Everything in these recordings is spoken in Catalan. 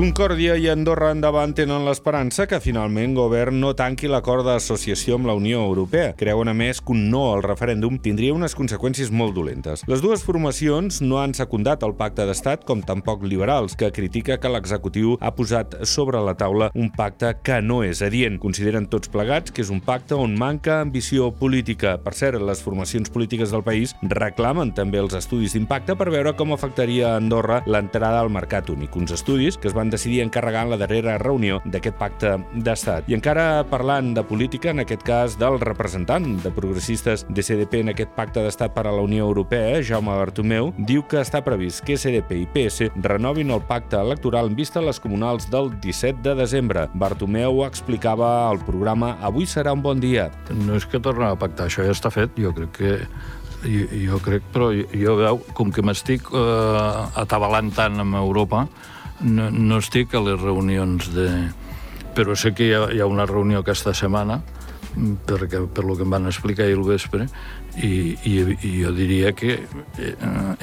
Concòrdia i Andorra endavant tenen l'esperança que finalment govern no tanqui l'acord d'associació amb la Unió Europea. Creuen, a més, que un no al referèndum tindria unes conseqüències molt dolentes. Les dues formacions no han secundat el pacte d'estat, com tampoc liberals, que critica que l'executiu ha posat sobre la taula un pacte que no és adient. Consideren tots plegats que és un pacte on manca ambició política. Per cert, les formacions polítiques del país reclamen també els estudis d'impacte per veure com afectaria a Andorra l'entrada al mercat únic. Uns estudis que es van decidir encarregar en la darrera reunió d'aquest pacte d'estat. I encara parlant de política, en aquest cas del representant de progressistes de CDP en aquest pacte d'estat per a la Unió Europea, Jaume Bartomeu, diu que està previst que CDP i PS renovin el pacte electoral en vista a les comunals del 17 de desembre. Bartomeu explicava al programa Avui serà un bon dia. No és que tornem a pactar, això ja està fet. Jo crec que jo, jo crec, però jo, jo veu, com que m'estic eh, atabalant tant amb Europa, no, no estic a les reunions de... Però sé que hi ha, hi ha una reunió aquesta setmana, perquè, per lo que em van explicar ahir al vespre, i, i, i jo diria que eh,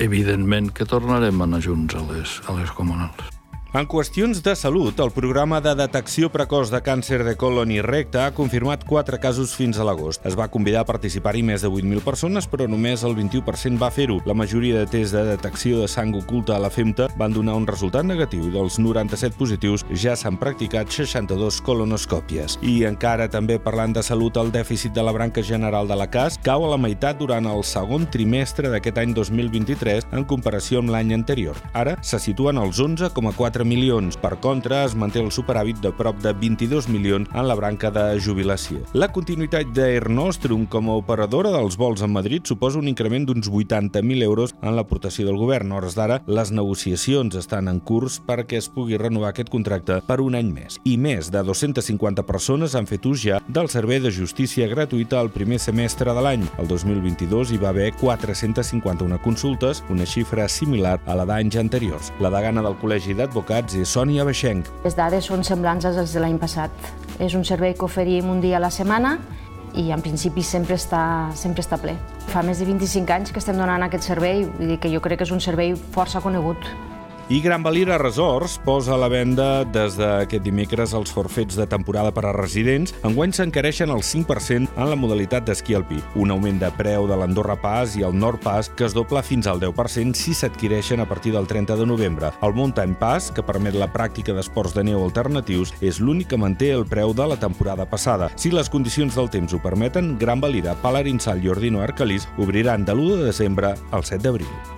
evidentment que tornarem a anar junts a les, a les comunals. En qüestions de salut, el programa de detecció precoç de càncer de colon i recte ha confirmat 4 casos fins a l'agost. Es va convidar a participar-hi més de 8.000 persones, però només el 21% va fer-ho. La majoria de tests de detecció de sang oculta a la femta van donar un resultat negatiu i dels 97 positius ja s'han practicat 62 colonoscòpies. I encara també parlant de salut, el dèficit de la branca general de la CAS cau a la meitat durant el segon trimestre d'aquest any 2023 en comparació amb l'any anterior. Ara se situen als 11,4 4 milions. Per contra, es manté el superàvit de prop de 22 milions en la branca de jubilació. La continuïtat d'Air Nostrum com a operadora dels vols en Madrid suposa un increment d'uns 80.000 euros en l'aportació del govern. A hores d'ara, les negociacions estan en curs perquè es pugui renovar aquest contracte per un any més. I més de 250 persones han fet ús ja del servei de justícia gratuïta al primer semestre de l'any. El 2022 hi va haver 451 consultes, una xifra similar a la d'anys anteriors. La degana del Col·legi d'Advocats Advocats i Sònia Beixenc. Les dades són semblants als de l'any passat. És un servei que oferim un dia a la setmana i en principi sempre està, sempre està ple. Fa més de 25 anys que estem donant aquest servei, vull dir que jo crec que és un servei força conegut. I Gran Valira Resorts posa a la venda des d'aquest dimecres els forfets de temporada per a residents. Enguany s'encareixen el 5% en la modalitat d'esquí alpí. Un augment de preu de l'Andorra Pass i el Nord Pass que es dobla fins al 10% si s'adquireixen a partir del 30 de novembre. El Mountain Pass, que permet la pràctica d'esports de neu alternatius, és l'únic que manté el preu de la temporada passada. Si les condicions del temps ho permeten, Gran Valira, Palarinsal i Ordino Arcalís obriran de l'1 de desembre al 7 d'abril.